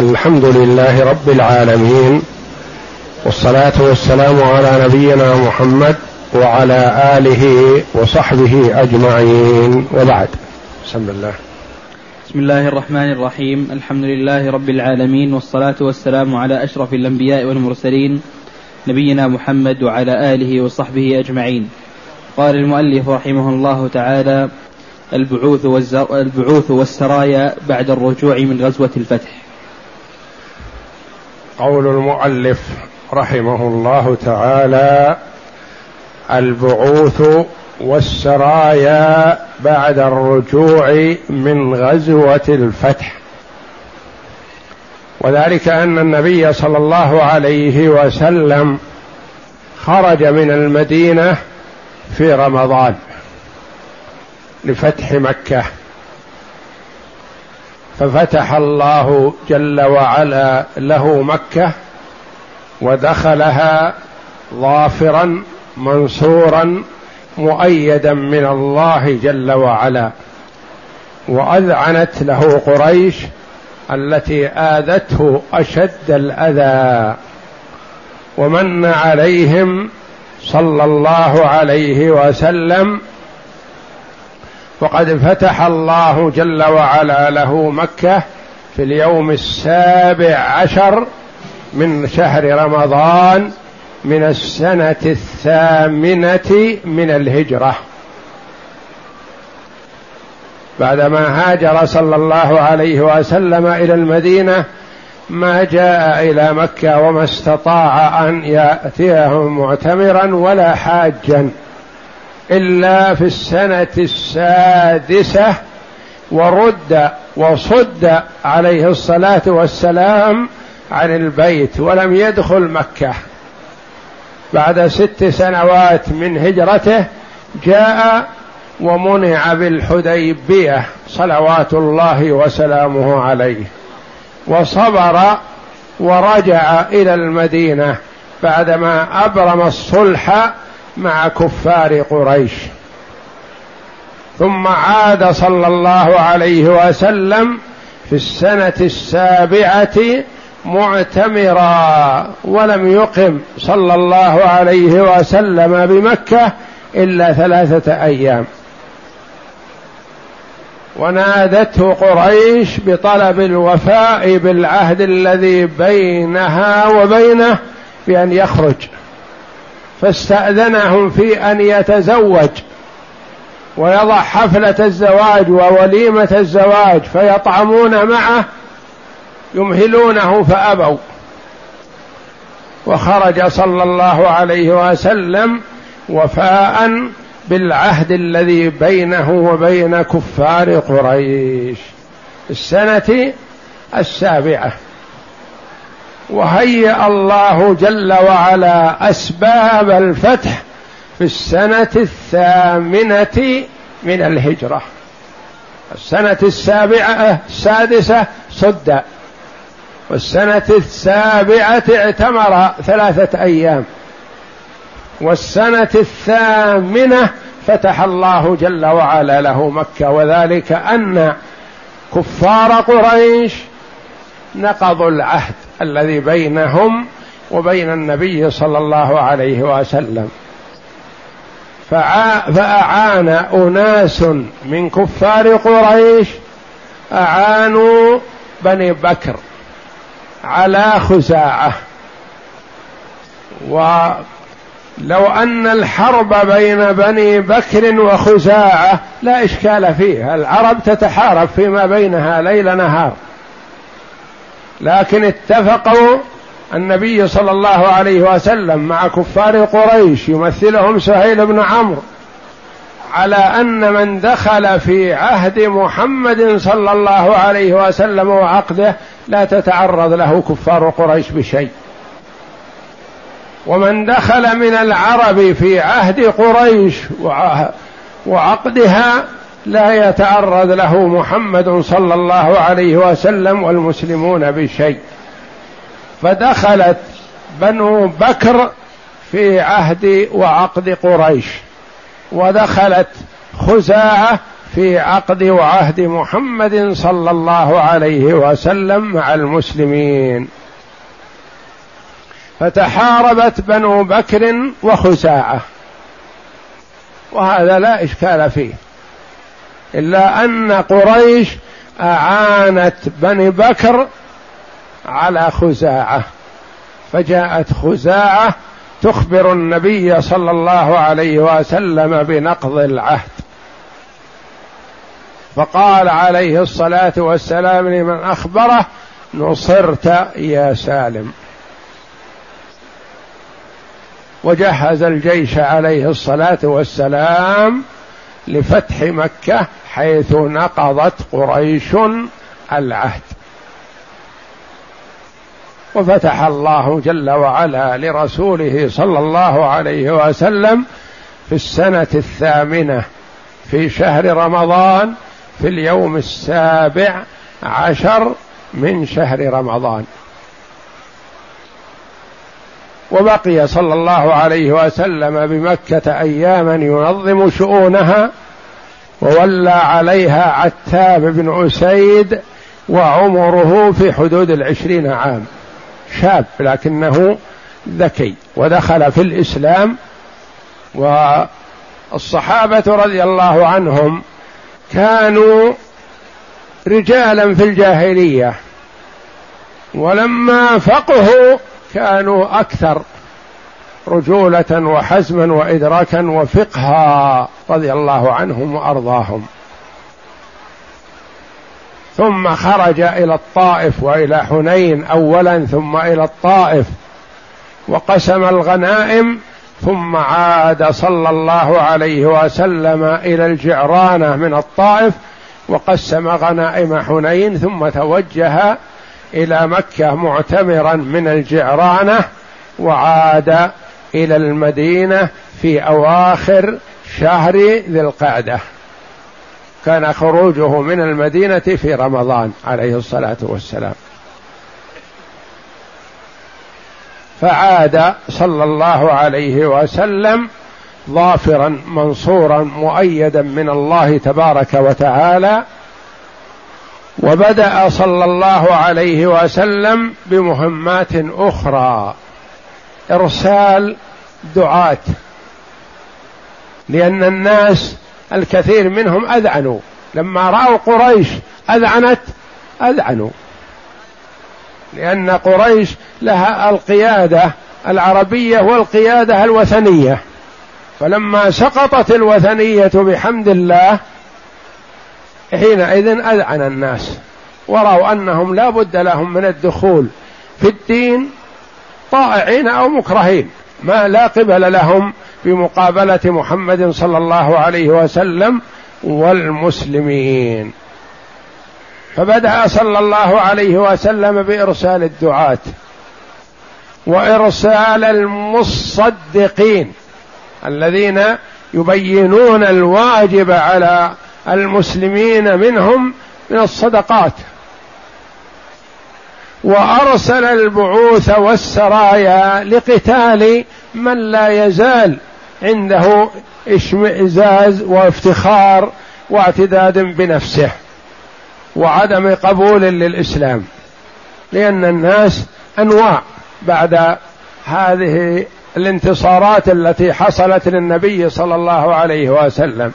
الحمد لله رب العالمين والصلاة والسلام على نبينا محمد وعلى آله وصحبه أجمعين. وبعد. بسم الله. بسم الله الرحمن الرحيم. الحمد لله رب العالمين والصلاة والسلام على أشرف الأنبياء والمرسلين نبينا محمد وعلى آله وصحبه أجمعين. قال المؤلف رحمه الله تعالى البعوث, البعوث والسرايا بعد الرجوع من غزوة الفتح. قول المؤلف رحمه الله تعالى البعوث والسرايا بعد الرجوع من غزوة الفتح. وذلك أن النبي صلى الله عليه وسلم خرج من المدينة في رمضان لفتح مكة. ففتح الله جل وعلا له مكة ودخلها ظافرا منصورا مؤيدا من الله جل وعلا. وأذعنت له قريش التي آذته أشد الأذى. ومن عليهم صلى الله عليه وسلم وقد فتح الله جل وعلا له مكة في اليوم السابع عشر من شهر رمضان من السنة الثامنة من الهجرة. بعدما هاجر صلى الله عليه وسلم إلى المدينة ما جاء إلى مكة وما استطاع أن يأتيهم معتمرا ولا حاجا. إلا في السنة السادسة ورد وصد عليه الصلاة والسلام عن البيت ولم يدخل مكة. بعد ست سنوات من هجرته جاء ومنع بالحديبية صلوات الله وسلامه عليه. وصبر ورجع إلى المدينة بعدما أبرم الصلح مع كفار قريش. ثم عاد صلى الله عليه وسلم في السنة السابعة معتمرا ولم يقم صلى الله عليه وسلم بمكة إلا ثلاثة أيام. ونادته قريش بطلب الوفاء بالعهد الذي بينها وبينه بأن يخرج. فاستأذنهم في أن يتزوج ويضع حفلة الزواج ووليمة الزواج فيطعمون معه يمهلونه فأبوا. وخرج صلى الله عليه وسلم وفاء بالعهد الذي بينه وبين كفار قريش. السنة السابعة. وهيأ الله جل وعلا أسباب الفتح في السنة الثامنة من الهجرة. السنة السابعة السادسة صد. والسنة السابعة اعتمر ثلاثة أيام. والسنة الثامنة فتح الله جل وعلا له مكة. وذلك أن كفار قريش نقضوا العهد. الذي بينهم وبين النبي صلى الله عليه وسلم. فأعان أناس من كفار قريش أعانوا بني بكر على خزاعة. ولو أن الحرب بين بني بكر وخزاعة لا إشكال فيها. العرب تتحارب فيما بينها ليل نهار. لكن اتفقوا النبي صلى الله عليه وسلم مع كفار قريش يمثلهم سهيل بن عمرو على أن من دخل في عهد محمد صلى الله عليه وسلم وعقده لا تتعرض له كفار قريش بشيء. ومن دخل من العرب في عهد قريش وعقدها لا يتعرض له محمد صلى الله عليه وسلم والمسلمون بشيء. فدخلت بنو بكر في عهد وعقد قريش ودخلت خزاعة في عقد وعهد محمد صلى الله عليه وسلم مع المسلمين. فتحاربت بنو بكر وخزاعة وهذا لا إشكال فيه. إلا أن قريش أعانت بني بكر على خزاعة. فجاءت خزاعة تخبر النبي صلى الله عليه وسلم بنقض العهد. فقال عليه الصلاة والسلام لمن أخبره نصرت يا سالم. وجهز الجيش عليه الصلاة والسلام لفتح مكة حيث نقضت قريش العهد. وفتح الله جل وعلا لرسوله صلى الله عليه وسلم في السنة الثامنة في شهر رمضان في اليوم السابع عشر من شهر رمضان. وبقي صلى الله عليه وسلم بمكة أياما ينظم شؤونها وولى عليها عتاب بن أسيد وعمره في حدود العشرين عام. شاب لكنه ذكي ودخل في الإسلام. والصحابة رضي الله عنهم كانوا رجالا في الجاهلية ولما فقهوا كانوا أكثر. رجولة وحزما وإدراكا وفقها رضي الله عنهم وأرضاهم. ثم خرج إلى الطائف وإلى حنين أولا ثم إلى الطائف وقسم الغنائم ثم عاد صلى الله عليه وسلم إلى الجعرانة من الطائف وقسم غنائم حنين ثم توجه إلى مكة معتمرا من الجعرانة وعاد إلى المدينة في أواخر شهر ذي القعدة. كان خروجه من المدينة في رمضان عليه الصلاة والسلام. فعاد صلى الله عليه وسلم ظافرا منصورا مؤيدا من الله تبارك وتعالى وبدأ صلى الله عليه وسلم بمهمات أخرى. إرسال دعاة. لأن الناس الكثير منهم أذعنوا. لما رأوا قريش أذعنت أذعنوا. لأن قريش لها القيادة العربية والقيادة الوثنية. فلما سقطت الوثنية بحمد الله حينئذ أذعن الناس. ورأوا أنهم لا بد لهم من الدخول في الدين طائعين أو مكرهين. ما لا قبل لهم بمقابلة محمد صلى الله عليه وسلم والمسلمين. فبدأ صلى الله عليه وسلم بإرسال الدعاة وإرسال المصدقين الذين يبينون الواجب على المسلمين منهم من الصدقات. وأرسل البعوث والسرايا لقتال من لا يزال عنده اشمئزاز وافتخار واعتداد بنفسه وعدم قبول للإسلام لأن الناس أنواع بعد هذه الانتصارات التي حصلت للنبي صلى الله عليه وسلم.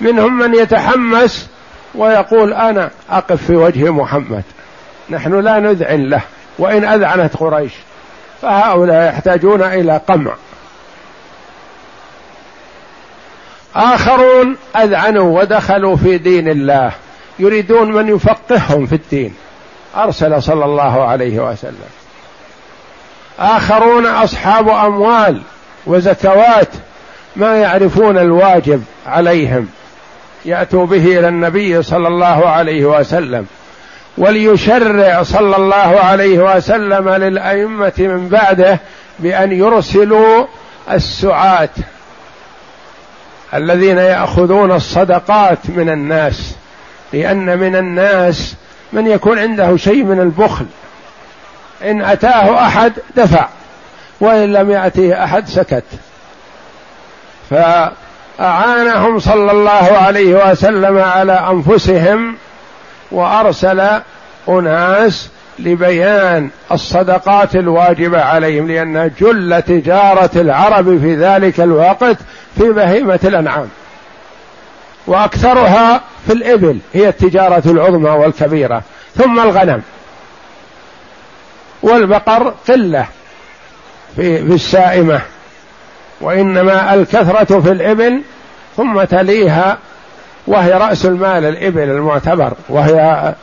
منهم من يتحمس ويقول أنا أقف في وجه محمد. نحن لا نذعن له وإن أذعنت قريش فهؤلاء يحتاجون إلى قمع. آخرون أذعنوا ودخلوا في دين الله يريدون من يفقههم في الدين. أرسل صلى الله عليه وسلم. آخرون أصحاب أموال وزكوات ما يعرفون الواجب عليهم. يأتوا به إلى النبي صلى الله عليه وسلم. وليشرع صلى الله عليه وسلم للأئمة من بعده بأن يرسلوا السعاة الذين يأخذون الصدقات من الناس لأن من الناس من يكون عنده شيء من البخل. إن أتاه أحد دفع وإن لم يأتيه أحد سكت. ف اعانهم صلى الله عليه وسلم على أنفسهم وأرسل أناس لبيان الصدقات الواجبة عليهم لأن جل تجارة العرب في ذلك الوقت في بهيمة الأنعام. وأكثرها في الإبل هي التجارة العظمى والكبيرة. ثم الغنم. والبقر قلة في, في السائمة. وإنما الكثرة في الإبل ثم تليها وهي رأس المال الإبل المعتبر وهي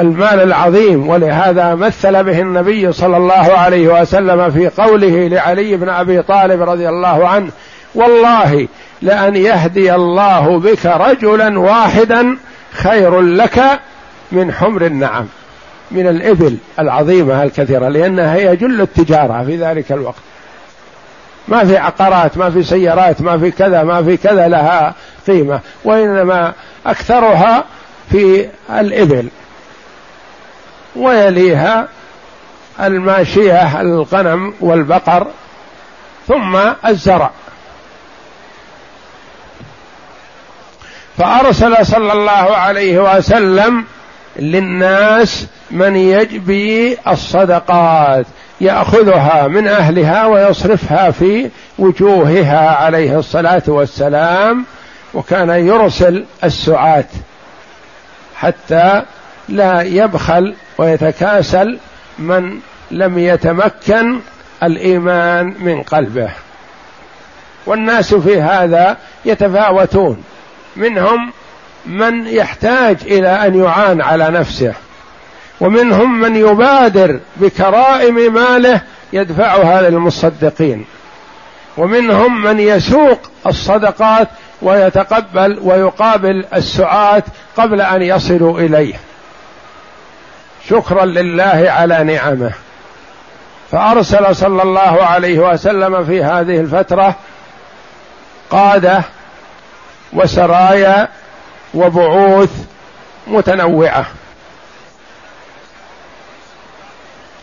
المال العظيم ولهذا مثل به النبي صلى الله عليه وسلم في قوله لعلي بن أبي طالب رضي الله عنه والله لأن يهدي الله بك رجلا واحدا خير لك من حمر النعم من الإبل العظيمة الكثيرة لأنها هي جل التجارة في ذلك الوقت. ما في عقارات ما في سيارات ما في كذا ما في كذا لها قيمة وإنما أكثرها في الإبل. ويليها الماشية الغنم والبقر ثم الزرع. فأرسل صلى الله عليه وسلم للناس من يجبي الصدقات. يأخذها من أهلها ويصرفها في وجوهها عليه الصلاة والسلام وكان يرسل السعاة حتى لا يبخل ويتكاسل من لم يتمكن الإيمان من قلبه. والناس في هذا يتفاوتون منهم من يحتاج إلى أن يعان على نفسه. ومنهم من يبادر بكرائم ماله يدفعها للمصدقين. ومنهم من يسوق الصدقات ويتقبل ويقابل السعاة قبل أن يصلوا إليه. شكرا لله على نعمه. فأرسل صلى الله عليه وسلم في هذه الفترة قادة وسرايا وبعوث متنوعة.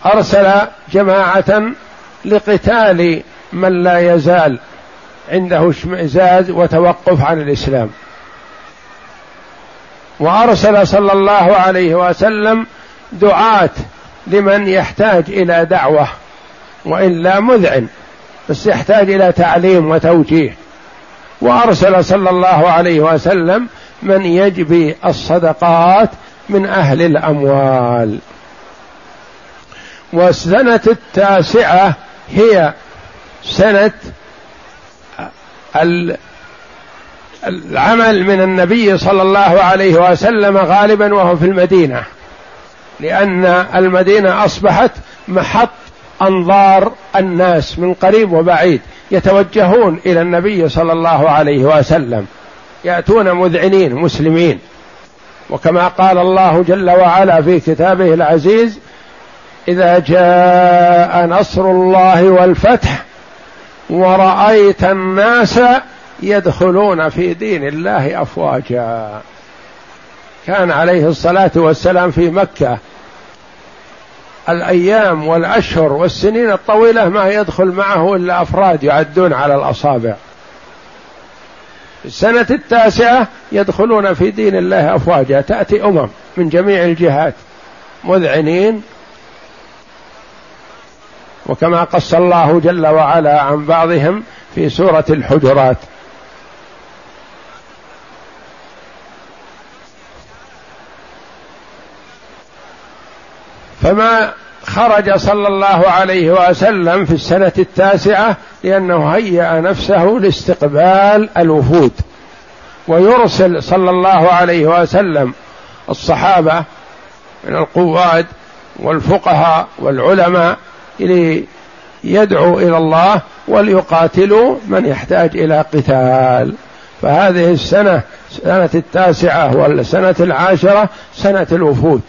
أرسل جماعة لقتال من لا يزال عنده اشمئزاز وتوقف عن الإسلام. وأرسل صلى الله عليه وسلم دعاة لمن يحتاج إلى دعوة وإلا مذعن بس يحتاج إلى تعليم وتوجيه. وأرسل صلى الله عليه وسلم من يجبي الصدقات من أهل الأموال. والسنة التاسعة هي سنة العمل من النبي صلى الله عليه وسلم غالبا وهو في المدينة. لأن المدينة أصبحت محط أنظار الناس من قريب وبعيد يتوجهون إلى النبي صلى الله عليه وسلم. يأتون مذعنين مسلمين. وكما قال الله جل وعلا في كتابه العزيز إذا جاء نصر الله والفتح ورأيت الناس يدخلون في دين الله أفواجا. كان عليه الصلاة والسلام في مكة. الأيام والأشهر والسنين الطويلة ما يدخل معه إلا أفراد يعدون على الأصابع. السنة التاسعة يدخلون في دين الله أفواجا. تأتي أمم من جميع الجهات. مذعنين وكما قص الله جل وعلا عن بعضهم في سورة الحجرات. فما خرج صلى الله عليه وسلم في السنة التاسعة لأنه هيأ نفسه لاستقبال الوفود. ويرسل صلى الله عليه وسلم الصحابة من القواد والفقهاء والعلماء ليدعوا إلى الله وليقاتلوا من يحتاج إلى قتال. فهذه السنة سنة التاسعة والسنة العاشرة سنة الوفود.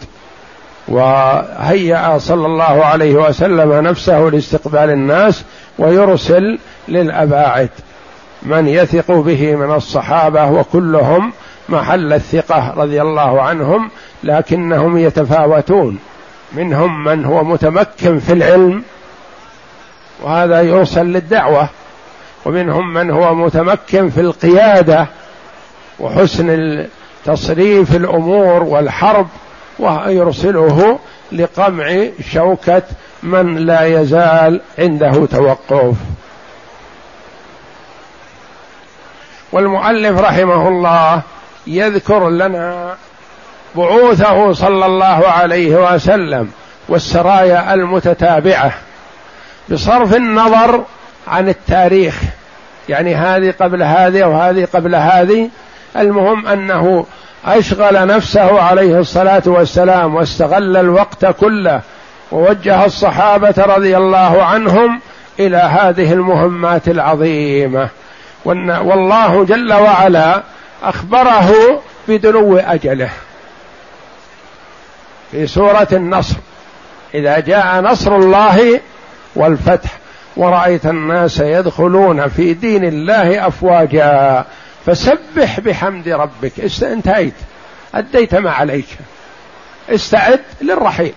وهيأ صلى الله عليه وسلم نفسه لاستقبال الناس ويرسل للأباعد من يثق به من الصحابة وكلهم محل الثقة رضي الله عنهم لكنهم يتفاوتون. منهم من هو متمكن في العلم وهذا يرسل للدعوة. ومنهم من هو متمكن في القيادة وحسن تصريف الأمور والحرب ويرسله لقمع شوكة من لا يزال عنده توقف. والمؤلف رحمه الله يذكر لنا بعوثه صلى الله عليه وسلم والسرايا المتتابعة بصرف النظر عن التاريخ. يعني هذه قبل هذه وهذه قبل هذه. المهم أنه أشغل نفسه عليه الصلاة والسلام واستغل الوقت كله ووجه الصحابة رضي الله عنهم إلى هذه المهمات العظيمة. والله جل وعلا أخبره بدنو أجله. في سورة النصر. إذا جاء نصر الله والفتح ورأيت الناس يدخلون في دين الله أفواجا فسبح بحمد ربك. انتهيت أديت ما عليك. استعد للرحيل.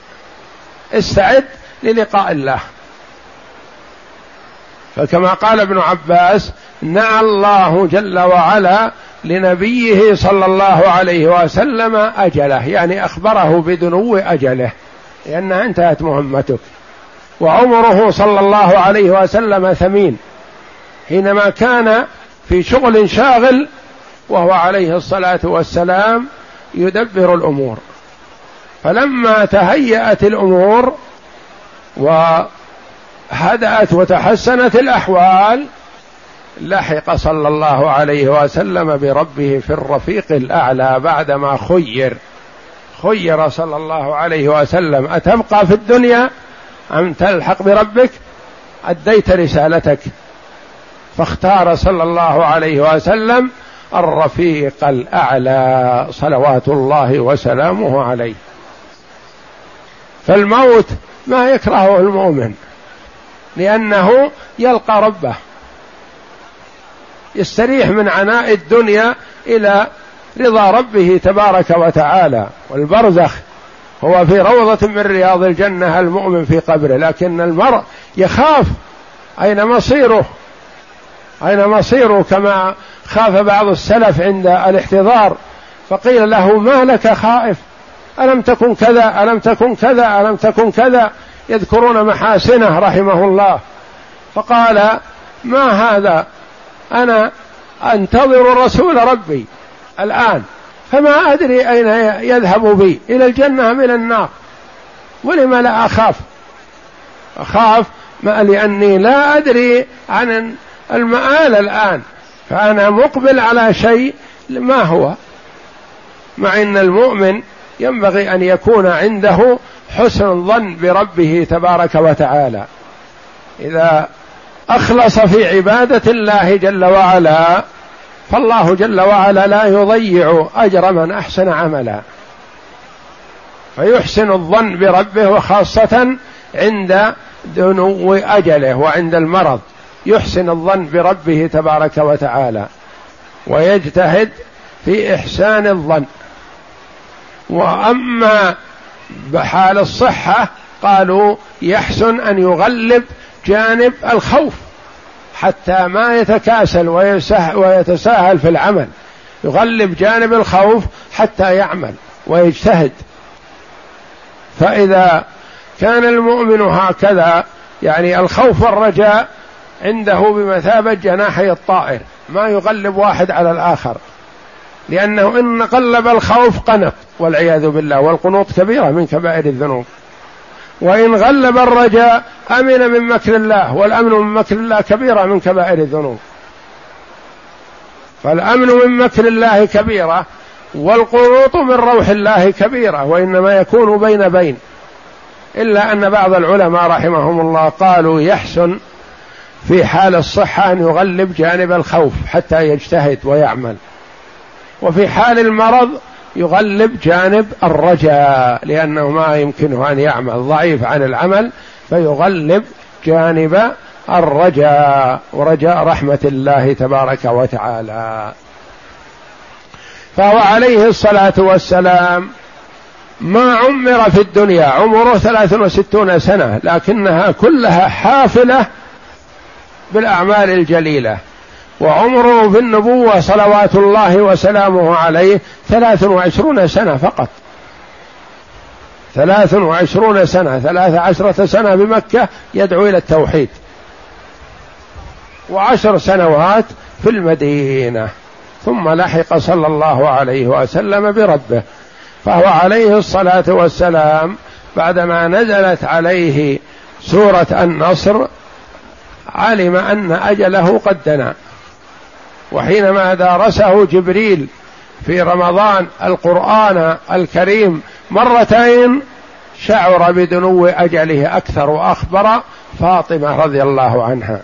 استعد للقاء الله. فكما قال ابن عباس نعى الله جل وعلا لنبيه صلى الله عليه وسلم أجله يعني أخبره بدنو أجله لانها أنتهت مهمتك. وعمره صلى الله عليه وسلم ثمين. حينما كان في شغل شاغل وهو عليه الصلاة والسلام يدبر الأمور. فلما تهيأت الأمور وهدأت وتحسنت الأحوال لحق صلى الله عليه وسلم بربه في الرفيق الأعلى بعدما خير. خير صلى الله عليه وسلم. أتبقى في الدنيا أم تلحق بربك؟ أديت رسالتك. فاختار صلى الله عليه وسلم الرفيق الأعلى صلوات الله وسلامه عليه. فالموت ما يكرهه المؤمن لأنه يلقى ربه. يستريح من عناء الدنيا إلى رضا ربه تبارك وتعالى. والبرزخ هو في روضة من رياض الجنة المؤمن في قبره. لكن المرء يخاف. أين مصيره؟ أين مصيره؟ كما خاف بعض السلف عند الاحتضار. فقيل له ما لك خائف؟ ألم تكن كذا؟ ألم تكن كذا؟ ألم تكن كذا؟ يذكرون محاسنه رحمه الله. فقال ما هذا؟ أنا أنتظر رسول ربي الآن فما أدري أين يذهب بي إلى الجنة أم إلى النار؟ ولم لا أخاف؟ أخاف ما لأني لا أدري عن المآل الآن فأنا مقبل على شيء ما هو؟ مع أن المؤمن ينبغي أن يكون عنده حسن الظن بربه تبارك وتعالى. إذا أخلص في عبادة الله جل وعلا فالله جل وعلا لا يضيع أجر من أحسن عملا. فيحسن الظن بربه وخاصة عند دنو أجله وعند المرض. يحسن الظن بربه تبارك وتعالى. ويجتهد في إحسان الظن. وأما بحال الصحة قالوا يحسن أن يغلب جانب الخوف حتى ما يتكاسل ويتساهل في العمل. يغلب جانب الخوف حتى يعمل ويجتهد. فإذا كان المؤمن هكذا يعني الخوف والرجاء عنده بمثابة جناحي الطائر. ما يغلب واحد على الآخر. لأنه إن قلب الخوف قنط والعياذ بالله والقنوط كبيرة من كبائر الذنوب. وإن غلب الرجاء أمن من مكر الله والأمن من مكر الله كبيرة من كبائر الذنوب. فالأمن من مكر الله كبيرة والقنوط من روح الله كبيرة وإنما يكون بين بين. إلا أن بعض العلماء رحمهم الله قالوا يحسن في حال الصحة أن يغلب جانب الخوف حتى يجتهد ويعمل. وفي حال المرض يغلب جانب الرجاء لأنه ما يمكنه أن يعمل. ضعيف عن العمل فيغلب جانب الرجاء. ورجاء رحمة الله تبارك وتعالى. فهو عليه الصلاة والسلام ما عمر في الدنيا. عمره ثلاث وستون سنة لكنها كلها حافلة بالأعمال الجليلة. وعمره في النبوة صلوات الله وسلامه عليه ثلاث وعشرون سنة فقط. ثلاث وعشرون سنة ثلاث عشرة سنة بمكة يدعو إلى التوحيد. وعشر سنوات في المدينة. ثم لحق صلى الله عليه وسلم بربه. فهو عليه الصلاة والسلام بعدما نزلت عليه سورة النصر علم أن أجله قد دنا. وحينما دارسه جبريل في رمضان القرآن الكريم مرتين شعر بدنو أجله أكثر وأخبر فاطمة رضي الله عنها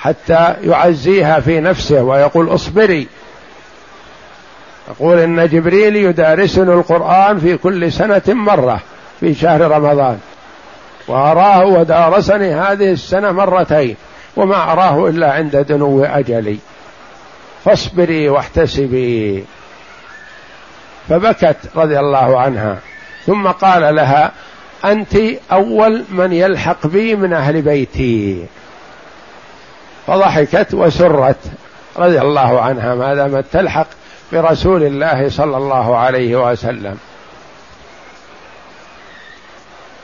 حتى يعزيها في نفسه ويقول اصبري. يقول إن جبريل يدارسني القرآن في كل سنة مرة في شهر رمضان. وأراه ودارسني هذه السنة مرتين. وما أراه إلا عند دنو أجلي. فاصبري واحتسبي. فبكت رضي الله عنها. ثم قال لها أنت أول من يلحق بي من أهل بيتي. فضحكت وسرت رضي الله عنها ما دامت تلحق برسول الله صلى الله عليه وسلم.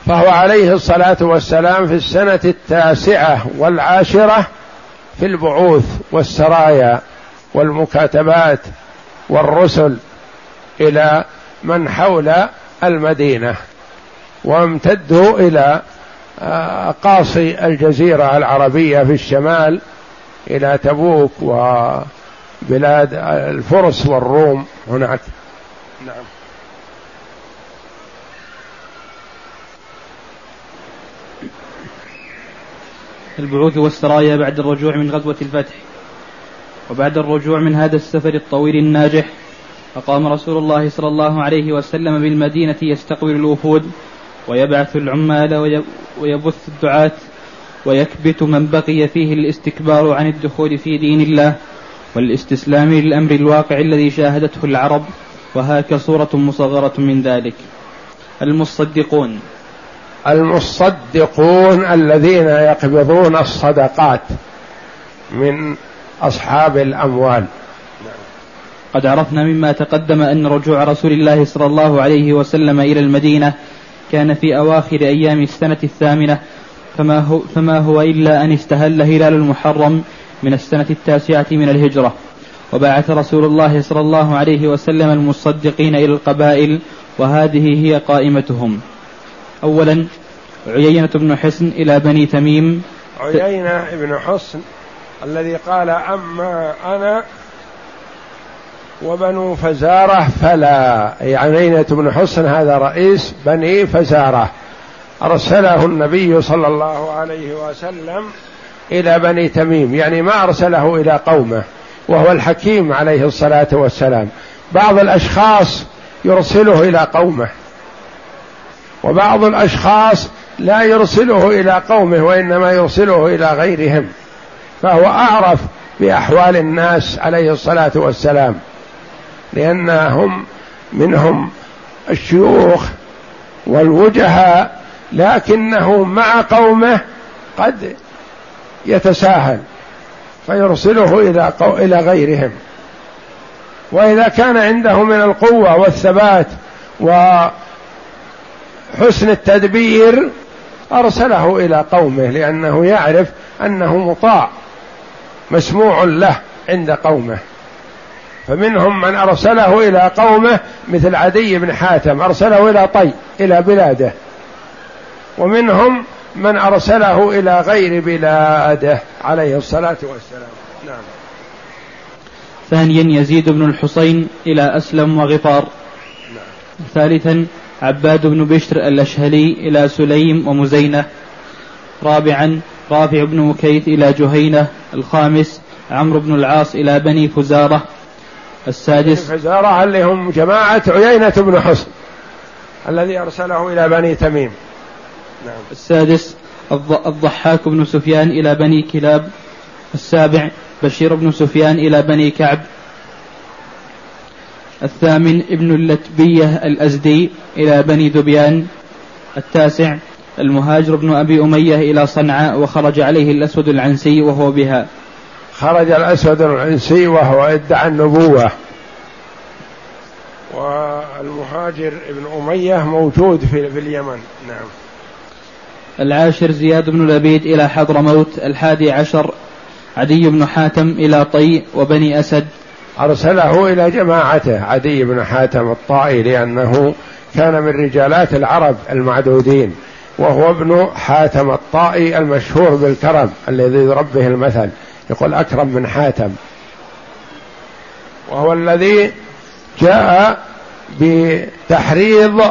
فهو عليه الصلاة والسلام في السنة التاسعة والعاشرة في البعوث والسرايا والمكاتبات والرسل إلى من حول المدينة وامتدوا إلى قاصي الجزيرة العربية في الشمال إلى تبوك وبلاد الفرس والروم هناك. نعم. البعوث والسرايا بعد الرجوع من غزوة الفتح. وبعد الرجوع من هذا السفر الطويل الناجح أقام رسول الله صلى الله عليه وسلم بالمدينة يستقبل الوفود ويبعث العمال ويبث الدعاة ويكبت من بقي فيه الاستكبار عن الدخول في دين الله والاستسلام للأمر الواقع الذي شاهدته العرب وهاك صورة مصغرة من ذلك. المصدقون. المصدقون الذين يقبضون الصدقات من أصحاب الأموال. قد عرفنا مما تقدم أن رجوع رسول الله صلى الله عليه وسلم إلى المدينة كان في أواخر أيام السنة الثامنة فما هو, فما هو إلا أن استهل هلال المحرم من السنة التاسعة من الهجرة. وبعث رسول الله صلى الله عليه وسلم المصدقين إلى القبائل وهذه هي قائمتهم. أولا عيينة بن حسن إلى بني تميم. عيينة بن حسن الذي قال أما أنا وبنو فزارة فلا. يعني عيينة بن حسن هذا رئيس بني فزارة. أرسله النبي صلى الله عليه وسلم إلى بني تميم. يعني ما أرسله إلى قومه وهو الحكيم عليه الصلاة والسلام. بعض الأشخاص يرسله إلى قومه. وبعض الأشخاص لا يرسله إلى قومه وإنما يرسله إلى غيرهم فهو أعرف بأحوال الناس عليه الصلاة والسلام لأنهم منهم الشيوخ والوجهاء لكنه مع قومه قد يتساهل فيرسله إلى قو... إلى غيرهم. وإذا كان عنده من القوة والثبات وحسن التدبير أرسله إلى قومه لأنه يعرف أنه مطاع مسموع له عند قومه. فمنهم من أرسله إلى قومه مثل عدي بن حاتم أرسله إلى طي إلى بلاده. ومنهم من أرسله إلى غير بلاده عليه الصلاة والسلام. نعم. ثانيا يزيد بن الحصين إلى أسلم وغفار. نعم. ثالثا عباد بن بشر الأشهلي إلى سليم ومزينة. رابعا رافع بن مكيث إلى جهينة. الخامس عمرو بن العاص إلى بني فزارة. السادس فزارة اللي هم جماعة عيينة بن حصن الذي أرسله إلى بني تميم. نعم. السادس الضحاك بن سفيان إلى بني كلاب. السابع بشير بن سفيان إلى بني كعب. الثامن ابن اللتبية الأزدي إلى بني ذبيان. التاسع المهاجر بن أبي أمية إلى صنعاء وخرج عليه الأسود العنسي وهو بها. خرج الأسود العنسي وهو إدعى النبوة. والمهاجر ابن أمية موجود في, في اليمن. نعم. العاشر زياد بن لبيد إلى حضرموت. الحادي عشر عدي بن حاتم إلى طي وبني أسد. أرسله إلى جماعته عدي بن حاتم الطائي لأنه كان من رجالات العرب المعدودين وهو ابن حاتم الطائي المشهور بالكرم الذي يضرب به المثل يقول أكرم من حاتم. وهو الذي جاء بتحريض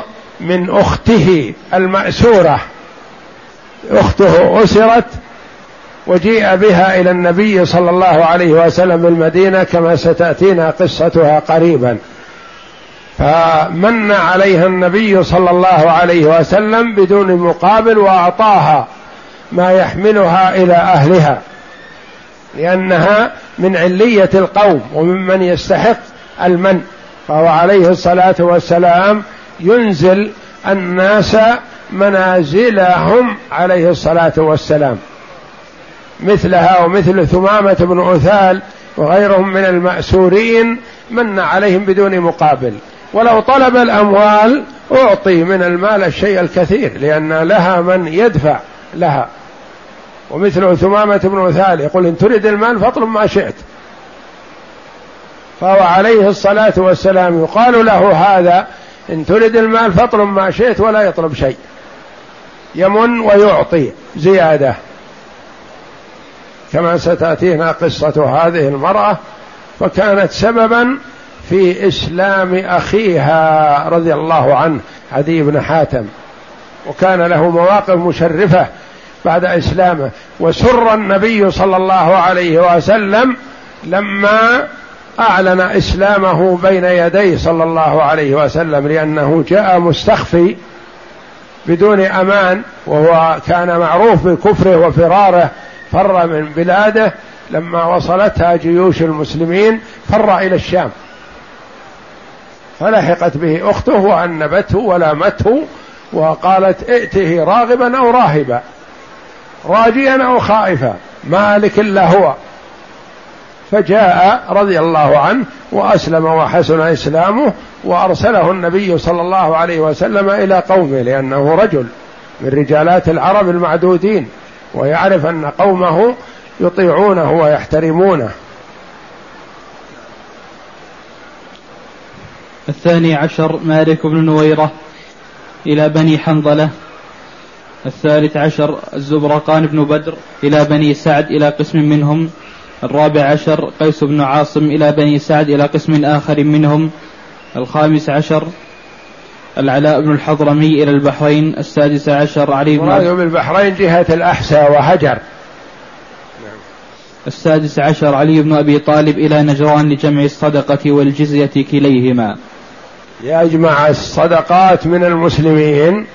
من أخته المأسورة. أخته أسرت وجيء بها إلى النبي صلى الله عليه وسلم بالمدينة كما ستأتينا قصتها قريبا. فمن عليها النبي صلى الله عليه وسلم بدون مقابل وأعطاها ما يحملها إلى أهلها لأنها من علية القوم وممن يستحق المن. فهو عليه الصلاة والسلام ينزل الناس منازلهم عليه الصلاة والسلام. مثلها ومثل ثمامة بن عثال وغيرهم من المأسورين من عليهم بدون مقابل. ولو طلب الأموال أعطي من المال الشيء الكثير لأن لها من يدفع لها. ومثل ثمامة بن عثال يقول إن تريد المال فاطلب ما شئت. فهو عليه الصلاة والسلام يقال له هذا إن تريد المال فاطلب ما شئت ولا يطلب شيء. يمن ويعطي زيادة. كما ستأتينا قصة هذه المرأة فكانت سببا في إسلام أخيها رضي الله عنه عدي بن حاتم. وكان له مواقف مشرفة بعد إسلامه. وسر النبي صلى الله عليه وسلم لما أعلن إسلامه بين يديه صلى الله عليه وسلم لأنه جاء مستخفي بدون أمان وهو كان معروف بكفره وفراره فر من بلاده لما وصلتها جيوش المسلمين فر إلى الشام. فلحقت به أخته وأنبته ولامته وقالت ائته راغبا أو راهبا راجيا أو خائفا مالك إلا هو. فجاء رضي الله عنه وأسلم وحسن إسلامه وأرسله النبي صلى الله عليه وسلم إلى قومه لأنه رجل من رجالات العرب المعدودين. ويعرف أن قومه يطيعونه ويحترمونه. الثاني عشر مالك بن نويرة إلى بني حنظلة. الثالث عشر الزبرقان بن بدر إلى بني سعد إلى قسم منهم. الرابع عشر قيس بن عاصم إلى بني سعد إلى قسم آخر منهم. الخامس عشر العلاء بن الحضرمي إلى البحرين السادس عشر علي بن مراد بالبحرين جهة الأحساء وهجر. السادس عشر علي بن أبي طالب إلى نجران لجمع الصدقة والجزية كليهما. يجمع الصدقات من المسلمين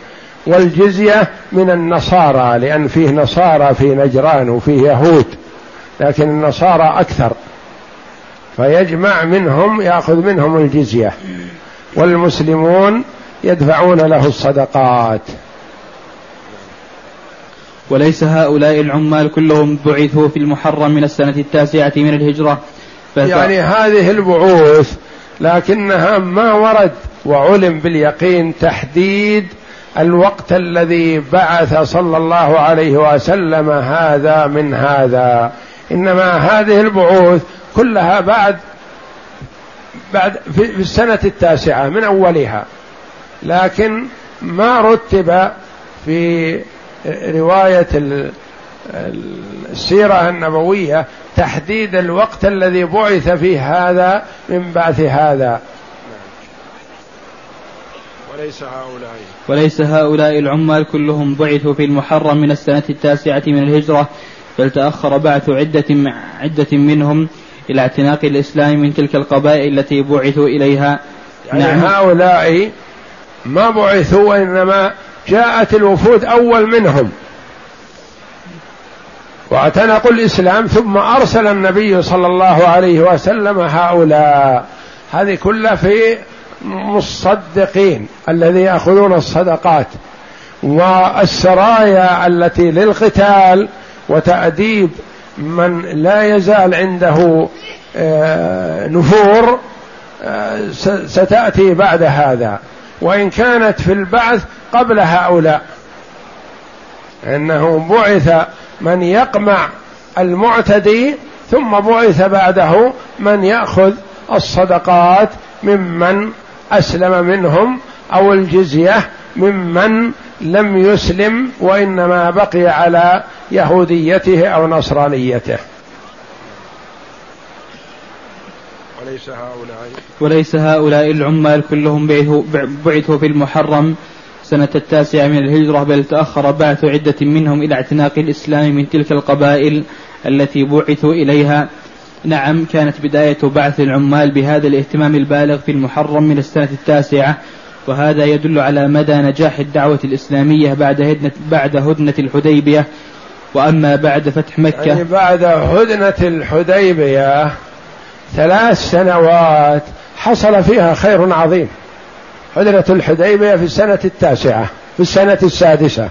والجزية من النصارى لأن فيه نصارى في نجران وفيه يهود لكن النصارى أكثر. فيجمع منهم يأخذ منهم الجزية. والمسلمون يدفعون له الصدقات. وليس هؤلاء العمال كلهم بعثوا في المحرم من السنة التاسعة من الهجرة. يعني هذه البعوث لكنها ما ورد وعلم باليقين تحديد الوقت الذي بعث صلى الله عليه وسلم هذا من هذا. إنما هذه البعوث كلها بعد بعد في السنة التاسعة من أولها. لكن ما رتب في رواية السيرة النبوية تحديد الوقت الذي بعث فيه هذا من بعث هذا. وليس هؤلاء. وليس هؤلاء العمال كلهم بعثوا في المحرم من السنة التاسعة من الهجرة بل تأخر بعث عدة عدة منهم إلى اعتناق الإسلام من تلك القبائل التي بعثوا إليها. يعني نعم. هؤلاء ما بعثوا وإنما جاءت الوفود أول منهم. واعتنقوا الإسلام ثم أرسل النبي صلى الله عليه وسلم هؤلاء. هذه كلها في مصدقين الذي يأخذون الصدقات. والسرايا التي للقتال وتأديب من لا يزال عنده آه، نفور آه، ستأتي بعد هذا. وإن كانت في البعث قبل هؤلاء. إنه بعث من يقمع المعتدي ثم بعث بعده من يأخذ الصدقات ممن أسلم منهم أو الجزية ممن لم يسلم وإنما بقي على يهوديته أو نصرانيته. وليس هؤلاء. وليس هؤلاء العمال كلهم بعثوا في المحرم. سنة التاسعة من الهجرة بل تأخر بعث عدة منهم إلى اعتناق الإسلام من تلك القبائل التي بعثوا إليها. نعم كانت بداية بعث العمال بهذا الاهتمام البالغ في المحرم من السنة التاسعة وهذا يدل على مدى نجاح الدعوة الإسلامية بعد هدنة, بعد هدنة الحديبية. وأما بعد فتح مكة يعني بعد هدنة الحديبية ثلاث سنوات حصل فيها خير عظيم. هدنة الحديبية في السنة التاسعة في السنة السادسة.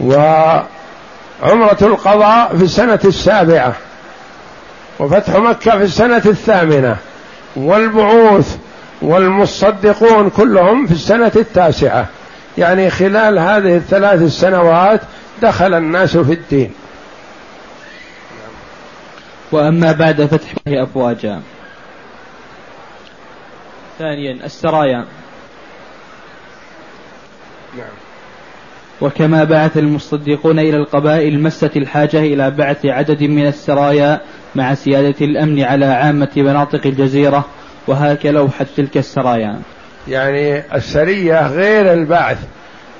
وعمرة القضاء في السنة السابعة. وفتح مكة في السنة الثامنة. والبعوث والمصدقون كلهم في السنة التاسعة. يعني خلال هذه الثلاث السنوات دخل الناس في الدين. وأما بعد فتح أفواجا. ثانيا السرايا. نعم. وكما بعث المصدقون إلى القبائل مست الحاجة إلى بعث عدد من السرايا مع سيادة الأمن على عامة مناطق الجزيرة وهاك لوحة تلك السرايا. يعني السرية غير البعث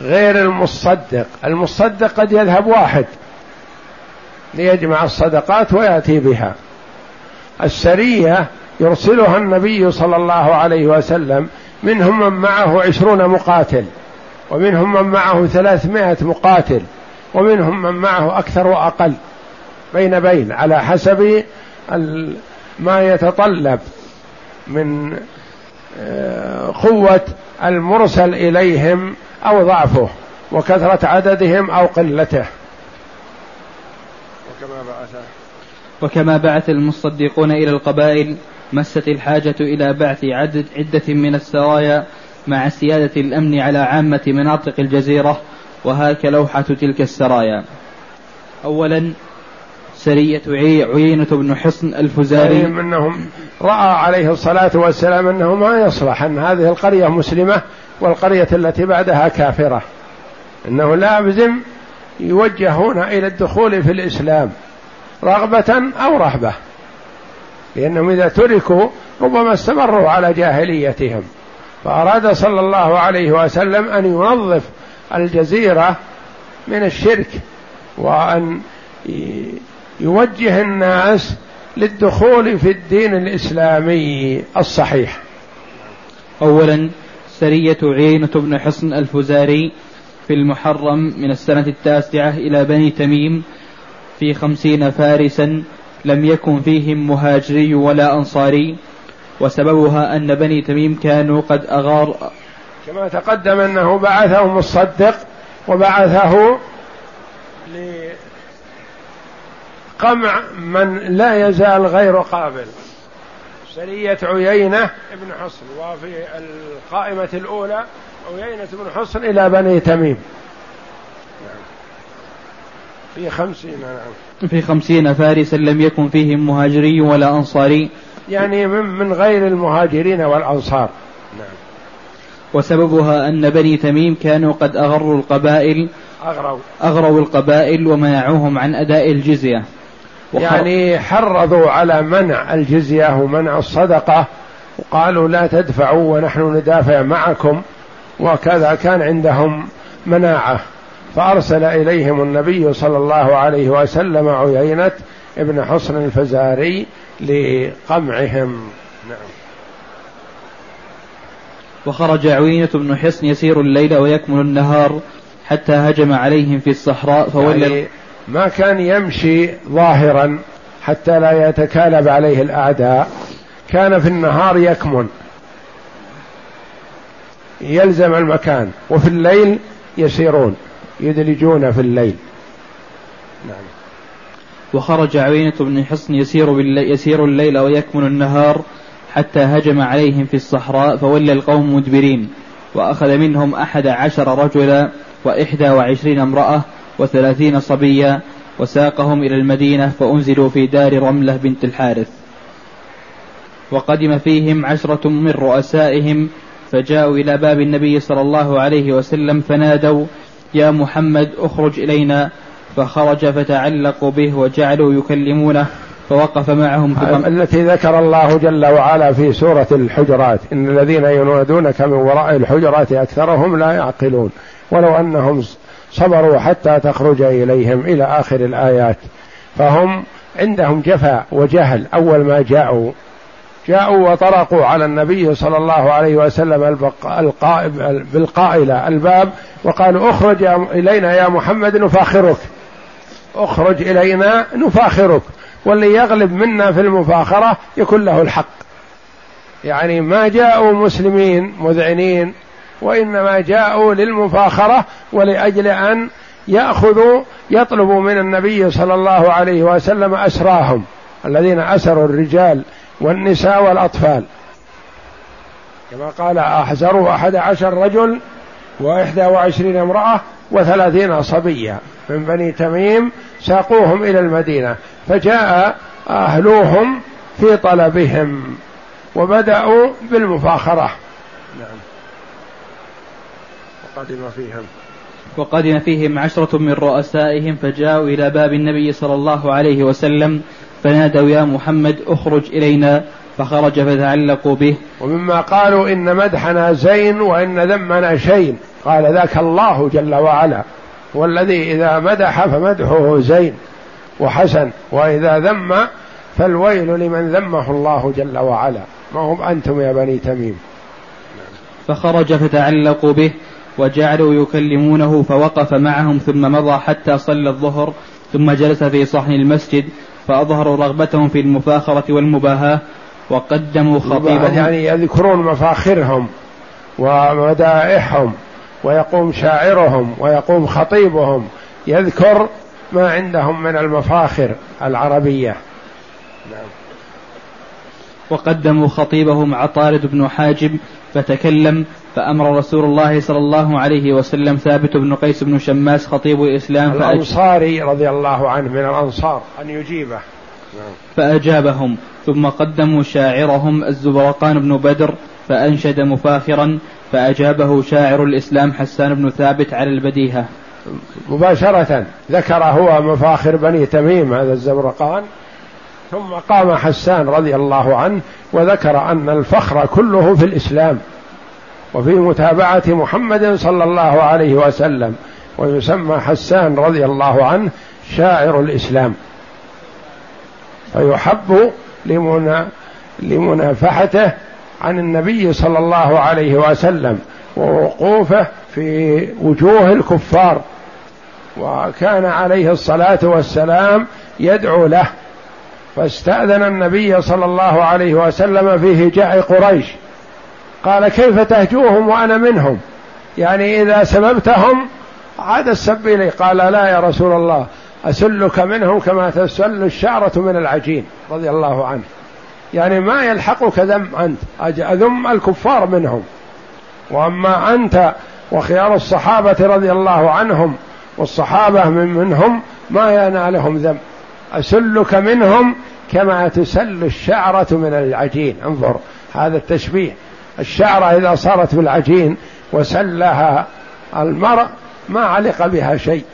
غير المصدق. المصدق قد يذهب واحد. ليجمع الصدقات ويأتي بها. السرية يرسلها النبي صلى الله عليه وسلم منهم من معه عشرون مقاتل ومنهم من معه ثلاثمائة مقاتل ومنهم من معه أكثر وأقل. بين بين على حسب ما يتطلب من آه، قوة المرسل إليهم أو ضعفه وكثرة عددهم أو قلته. وكما بعث. وكما بعث المصدقون إلى القبائل مست الحاجة إلى بعث عدد عدة من السرايا مع سيادة الأمن على عامة مناطق الجزيرة وهاك لوحة تلك السرايا. أولا سرية عيينة بن حصن الفزاري. منهم رأى عليه الصلاة والسلام أنه ما يصلح أن هذه القرية مسلمة والقرية التي بعدها كافرة. أنه لازم يوجهون إلى الدخول في الإسلام رغبة أو رهبة. لأنهم إذا تركوا ربما استمروا على جاهليتهم. فأراد صلى الله عليه وسلم أن ينظف الجزيرة من الشرك وأن يوجه الناس للدخول في الدين الإسلامي الصحيح. أولا سرية عيينة بن حصن الفزاري في المحرم من السنة التاسعة إلى بني تميم في خمسين فارسا لم يكن فيهم مهاجري ولا أنصاري وسببها أن بني تميم كانوا قد أغار كما تقدم أنه بعثه مصدق وبعثه لقمع من لا يزال غير قابل سرية عيينة ابن حصن وفي القائمة الأولى عيينة بن حصن إلى بني تميم. في خمسين نعم في خمسين فارسا لم يكن فيهم مهاجري ولا أنصاري. يعني من, من غير المهاجرين والأنصار. نعم. وسببها أن بني تميم كانوا قد أغروا القبائل أغروا. أغروا القبائل ومنعوهم عن أداء الجزية. يعني حرضوا على منع الجزية ومنع الصدقة. وقالوا لا تدفعوا ونحن ندافع معكم. وكذا كان عندهم مناعة. فأرسل إليهم النبي صلى الله عليه وسلم عيينة ابن حصن الفزاري لقمعهم. نعم. وخرج عوينة بن حصن يسير الليل ويكمل النهار حتى هجم عليهم في الصحراء فولى يعني ما كان يمشي ظاهرا حتى لا يتكالب عليه الأعداء. كان في النهار يكمن. يلزم المكان وفي الليل يسيرون يدلجون في الليل. نعم. وخرج عوينة بن حصن يسير, يسير الليل ويكمن النهار حتى هجم عليهم في الصحراء فولى القوم مدبرين. وأخذ منهم أحد عشر رجلا وإحدى وعشرين امرأة وثلاثين صبيا وساقهم إلى المدينة فأنزلوا في دار رملة بنت الحارث. وقدم فيهم عشرة من رؤسائهم فجاءوا إلى باب النبي صلى الله عليه وسلم فنادوا يا محمد اخرج إلينا. فخرج فتعلقوا به وجعلوا يكلمونه فوقف معهم التي ذكر الله جل وعلا في سورة الحجرات إن الذين ينادونك من وراء الحجرات أكثرهم لا يعقلون ولو أنهم صبروا حتى تخرج إليهم إلى آخر الآيات فهم عندهم جفا وجهل أول ما جاءوا. جاءوا وطرقوا على النبي صلى الله عليه وسلم بالقائلة الباب وقالوا اخرج إلينا يا محمد نفاخرك. اخرج إلينا نفاخرك. واللي يغلب منا في المفاخرة يكون له الحق. يعني ما جاءوا مسلمين مذعنين وإنما جاءوا للمفاخرة ولأجل أن يأخذوا يطلبوا من النبي صلى الله عليه وسلم أسراهم الذين أسروا الرجال والنساء والأطفال. كما قال أحزروا أحد عشر رجل وإحدى وعشرين امرأة وثلاثين صبيا من بني تميم ساقوهم إلى المدينة فجاء أهلوهم في طلبهم وبدأوا بالمفاخرة. نعم. وقدم فيهم. وقدم فيهم عشرة من رؤسائهم فجاءوا إلى باب النبي صلى الله عليه وسلم فنادوا يا محمد اخرج إلينا فخرج فتعلقوا به. ومما قالوا إن مدحنا زين وإن ذمنا شين. قال ذاك الله جل وعلا والذي إذا مدح فمدحه زين وحسن وإذا ذم فالويل لمن ذمه الله جل وعلا. ما هم أنتم يا بني تميم. فخرج فتعلقوا به وجعلوا يكلمونه فوقف معهم ثم مضى حتى صلى الظهر ثم جلس في صحن المسجد فأظهروا رغبتهم في المفاخرة والمباهاة وقدموا خطيبهم. يعني يذكرون مفاخرهم ومدائحهم ويقوم شاعرهم ويقوم خطيبهم. يذكر ما عندهم من المفاخر العربية. نعم. وقدموا خطيبهم عطارد بن حاجب فتكلم فأمر رسول الله صلى الله عليه وسلم ثابت بن قيس بن شماس خطيب الإسلام الأنصاري رضي الله عنه من الأنصار أن يجيبه. فأجابهم ثم قدموا شاعرهم الزبرقان بن بدر فأنشد مفاخرا فأجابه شاعر الإسلام حسان بن ثابت على البديهة. مباشرة ذكر هو مفاخر بني تميم هذا الزبرقان ثم قام حسان رضي الله عنه وذكر أن الفخر كله في الإسلام وفي متابعة محمد صلى الله عليه وسلم ويسمى حسان رضي الله عنه شاعر الإسلام. فيحب لمنا لمنافحته عن النبي صلى الله عليه وسلم ووقوفه في وجوه الكفار. وكان عليه الصلاة والسلام يدعو له فاستأذن النبي صلى الله عليه وسلم في هجاء قريش. قال كيف تهجوهم وأنا منهم؟ يعني إذا سببتهم عاد السب الي قال لا يا رسول الله أسلك منهم كما تسل الشعرة من العجين رضي الله عنه. يعني ما يلحقك ذم أنت أذم الكفار منهم. وأما أنت وخيار الصحابة رضي الله عنهم والصحابة من منهم ما ينالهم ذم. أسلك منهم كما تسل الشعرة من العجين. انظر هذا التشبيه. الشعرة إذا صارت بالعجين وسلها المرء ما علق بها شيء.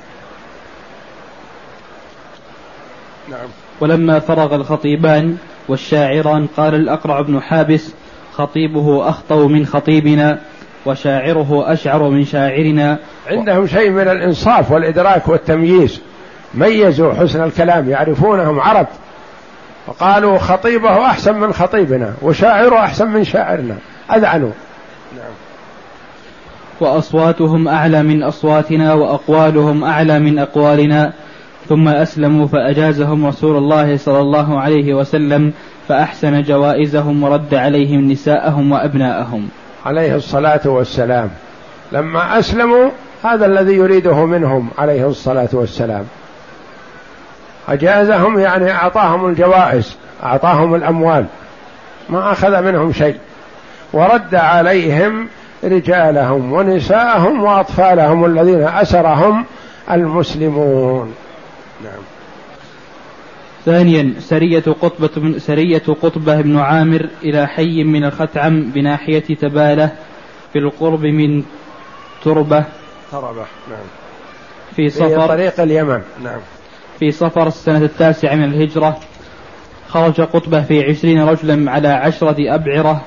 نعم. ولما فرغ الخطيبان والشاعران قال الأقرع بن حابس خطيبه أخطو من خطيبنا وشاعره أشعر من شاعرنا. عندهم شيء من الإنصاف والإدراك والتمييز. ميزوا حسن الكلام يعرفونهم عرب وقالوا خطيبه أحسن من خطيبنا وشاعره أحسن من شاعرنا أذعنوا. نعم. وأصواتهم أعلى من أصواتنا وأقوالهم أعلى من أقوالنا ثم أسلموا فأجازهم رسول الله صلى الله عليه وسلم فأحسن جوائزهم ورد عليهم نساءهم وأبناءهم. عليه الصلاة والسلام. لما أسلموا هذا الذي يريده منهم عليه الصلاة والسلام. أجازهم يعني أعطاهم الجوائز أعطاهم الأموال ما أخذ منهم شيء. ورد عليهم رجالهم ونساءهم وأطفالهم الذين أسرهم المسلمون. نعم. ثانيا سرية قطبة بن سرية قطبة بن عامر إلى حي من الختعم بناحية تبالة في القرب من تربة. تربة نعم. في في طريق اليمن نعم. في صفر السنة التاسعة من الهجرة. خرج قطبة في عشرين رجلا على عشرة أبعرة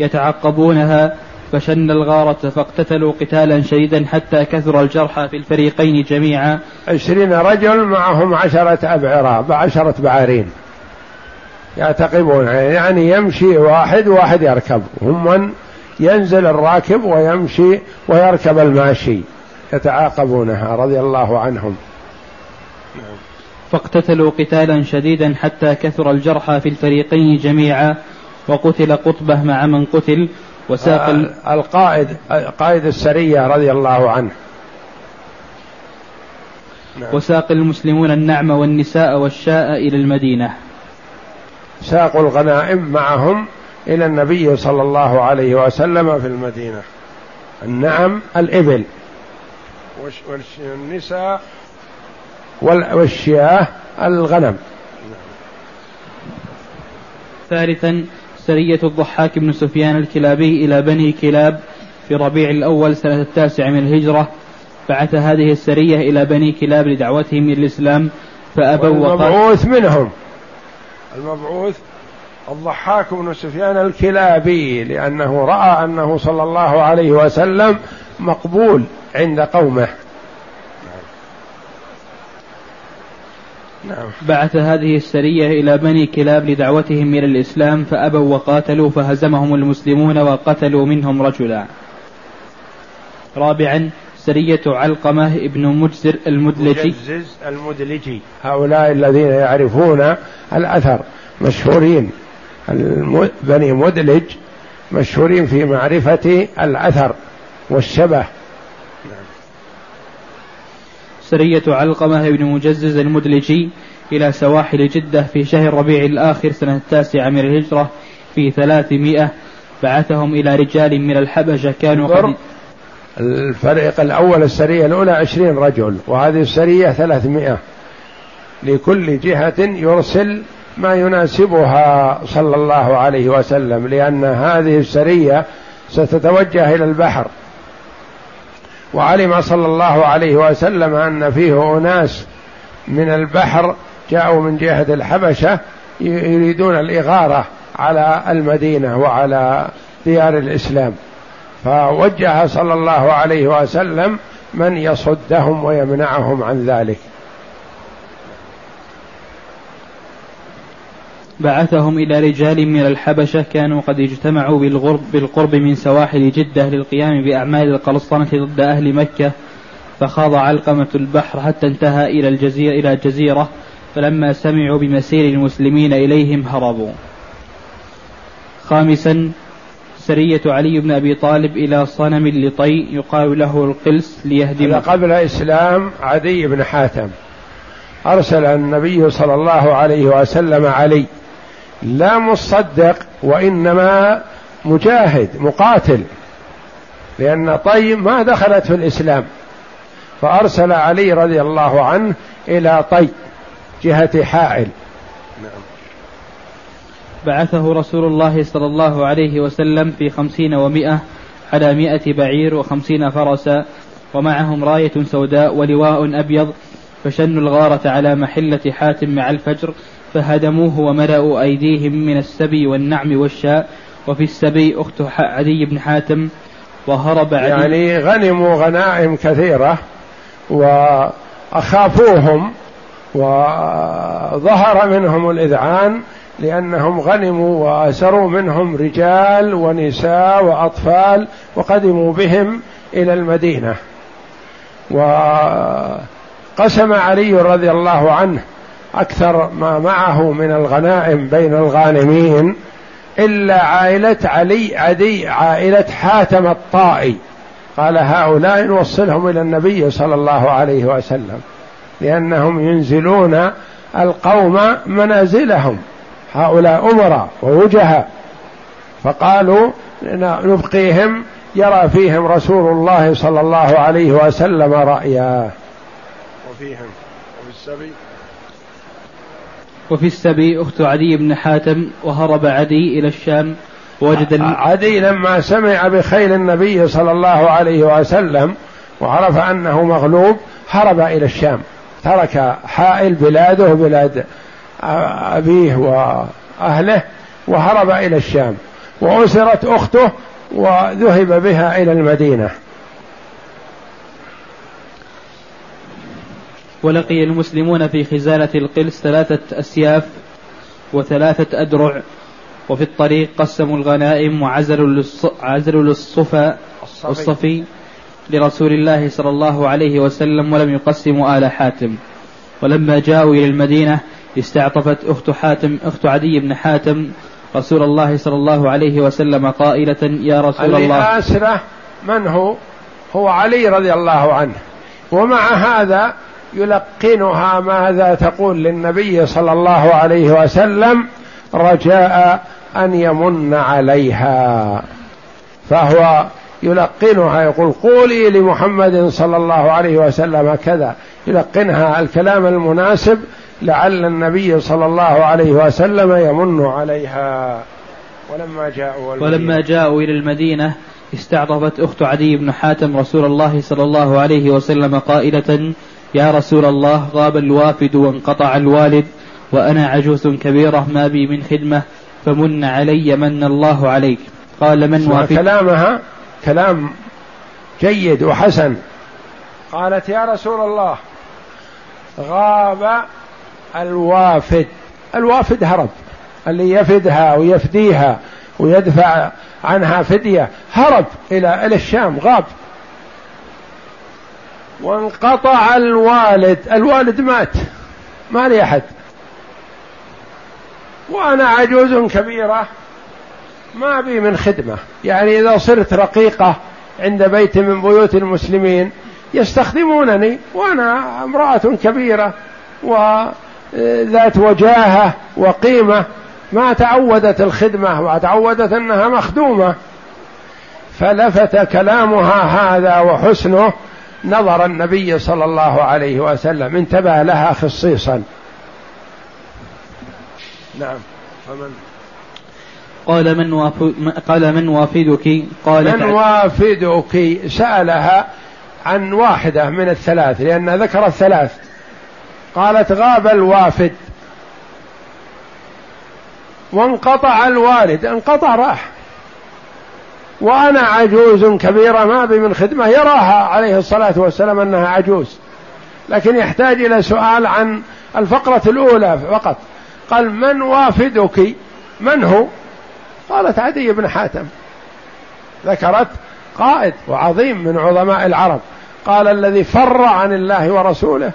يتعقبونها فشن الغارة فاقتتلوا قتالا شديدا حتى كثر الجرحى في الفريقين جميعا. عشرين رجل معهم عشرة أبعرة بعشرة بعارين يعتقبون يعني يمشي واحد واحد يركب. هم من ينزل الراكب ويمشي ويركب الماشي يتعاقبونها رضي الله عنهم. فاقتتلوا قتالا شديدا حتى كثر الجرحى في الفريقين جميعا وقتل قطبة مع من قتل وساق آه، القائد قائد السرية رضي الله عنه. نعم. وساق المسلمون النعم والنساء والشاء إلى المدينة. ساقوا الغنائم معهم إلى النبي صلى الله عليه وسلم في المدينة. النعم الإبل. والنساء والشياه الغنم. ثالثا سرية الضحاك بن سفيان الكلابي إلى بني كلاب في ربيع الأول سنة التاسع من الهجرة. بعث هذه السرية إلى بني كلاب لدعوتهم إلى الإسلام فأبوا المبعوث منهم. المبعوث الضحاك بن سفيان الكلابي لأنه رأى أنه صلى الله عليه وسلم مقبول عند قومه. نعم. بعث هذه السرية إلى بني كلاب لدعوتهم إلى الإسلام فأبوا وقاتلوا فهزمهم المسلمون وقتلوا منهم رجلا. رابعا سرية علقمة ابن مجزر المدلجي. مجزز المدلجي. هؤلاء الذين يعرفون الأثر. مشهورين. بني مدلج مشهورين في معرفة الأثر والشبه. سرية علقمة بن مجزز المدلجي إلى سواحل جدة في شهر ربيع الآخر سنة التاسعة من الهجرة في ثلاثمائة. بعثهم إلى رجال من الحبشة كانوا قد الفريق الأول السرية الأولى عشرين رجل وهذه السرية ثلاثمائة. لكل جهة يرسل ما يناسبها صلى الله عليه وسلم لأن هذه السرية ستتوجه إلى البحر. وعلم صلى الله عليه وسلم أن فيه أناس من البحر جاءوا من جهة الحبشة يريدون الإغارة على المدينة وعلى ديار الإسلام. فوجه صلى الله عليه وسلم من يصدهم ويمنعهم عن ذلك. بعثهم إلى رجال من الحبشة كانوا قد اجتمعوا بالغرب بالقرب من سواحل جدة للقيام بأعمال القلصنة ضد أهل مكة فخاض علقمة البحر حتى انتهى إلى الجزيرة إلى الجزيرة فلما سمعوا بمسير المسلمين إليهم هربوا. خامسا سرية علي بن أبي طالب إلى صنم لطي يقال له القلس ليهدم قبل إسلام عدي بن حاتم أرسل النبي صلى الله عليه وسلم علي لا مصدق وإنما مجاهد مقاتل. لأن طي ما دخلت في الإسلام. فأرسل علي رضي الله عنه إلى طي جهة حائل. نعم. بعثه رسول الله صلى الله عليه وسلم في خمسين ومائة على مائة بعير وخمسين فرسا ومعهم راية سوداء ولواء أبيض فشنوا الغارة على محلة حاتم مع الفجر فهدموه وملأوا أيديهم من السبي والنعم والشاء. وفي السبي أخت عدي بن حاتم وهرب عدي. يعني غنموا غنائم كثيرة وأخافوهم وظهر منهم الإذعان لأنهم غنموا وأسروا منهم رجال ونساء وأطفال وقدموا بهم إلى المدينة. وقسم علي رضي الله عنه أكثر ما معه من الغنائم بين الغانمين إلا عائلة علي عدي عائلة حاتم الطائي. قال هؤلاء نوصلهم إلى النبي صلى الله عليه وسلم لأنهم ينزلون القوم منازلهم هؤلاء أمراء ووجهاء. فقالوا نبقيهم يرى فيهم رسول الله صلى الله عليه وسلم رأيا. وفيهم وفي السبي. وفي السبي أخت عدي بن حاتم وهرب عدي إلى الشام وجد عدي لما سمع بخيل النبي صلى الله عليه وسلم وعرف أنه مغلوب هرب إلى الشام. ترك حائل بلاده بلاد أبيه وأهله وهرب إلى الشام. وأسرت أخته وذهب بها إلى المدينة. ولقي المسلمون في خزانة القلس ثلاثة أسياف وثلاثة أدرع وفي الطريق قسموا الغنائم وعزلوا عزلوا للصفا الصفي. لرسول الله صلى الله عليه وسلم ولم يقسموا آل حاتم. ولما جاءوا إلى المدينة استعطفت أخت حاتم أخت عدي بن حاتم رسول الله صلى الله عليه وسلم قائلة يا رسول الله. من هو؟ هو علي رضي الله عنه. ومع هذا يلقنها ماذا تقول للنبي صلى الله عليه وسلم رجاء أن يمن عليها. فهو يلقنها يقول قولي لمحمد صلى الله عليه وسلم كذا. يلقنها الكلام المناسب لعل النبي صلى الله عليه وسلم يمن عليها. ولما جاءوا ولما جاءوا إلى المدينة استعطفت أخت عدي بن حاتم رسول الله صلى الله عليه وسلم قائلة يا رسول الله غاب الوافد وانقطع الوالد وأنا عجوز كبيرة ما بي من خدمة فمن علي من الله عليك. قال من وافد؟ كلامها كلام جيد وحسن. قالت يا رسول الله غاب الوافد. الوافد هرب. اللي يفدها ويفديها ويدفع عنها فدية هرب إلى إلى الشام غاب. وانقطع الوالد الوالد مات. ما لي أحد. وأنا عجوز كبيرة. ما بي من خدمة. يعني إذا صرت رقيقة عند بيت من بيوت المسلمين يستخدمونني. وأنا امرأة كبيرة وذات وجاهة وقيمة. ما تعودت الخدمة وتعودت أنها مخدومة. فلفت كلامها هذا وحسنه. نظر النبي صلى الله عليه وسلم انتبه لها خصيصا. نعم. فمن؟ قال من قال من وافدك؟ قالت من وافدك؟ سألها عن واحدة من الثلاث لأن ذكر الثلاث. قالت غاب الوافد. وانقطع الوالد انقطع راح. وأنا عجوز كبيرة ما بي من خدمة. يراها عليه الصلاة والسلام أنها عجوز. لكن يحتاج إلى سؤال عن الفقرة الأولى فقط. قال من وافدك؟ من هو؟ قالت عدي بن حاتم. ذكرت قائد وعظيم من عظماء العرب. قال الذي فر عن الله ورسوله.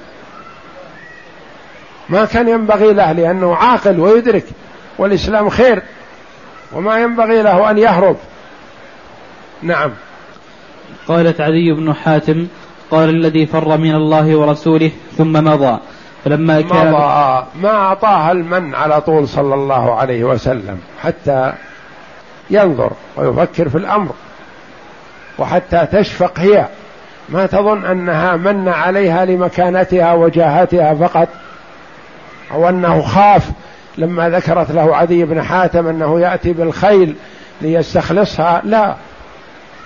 ما كان ينبغي له لأنه عاقل ويدرك والإسلام خير. وما ينبغي له أن يهرب. نعم. قالت عدي بن حاتم قال الذي فر من الله ورسوله ثم مضى فلما كان مضى ما أعطاها المن على طول صلى الله عليه وسلم حتى ينظر ويفكر في الأمر وحتى تشفق هي. ما تظن أنها من عليها لمكانتها وجاهتها فقط أو أنه خاف لما ذكرت له عدي بن حاتم أنه يأتي بالخيل ليستخلصها؟ لا.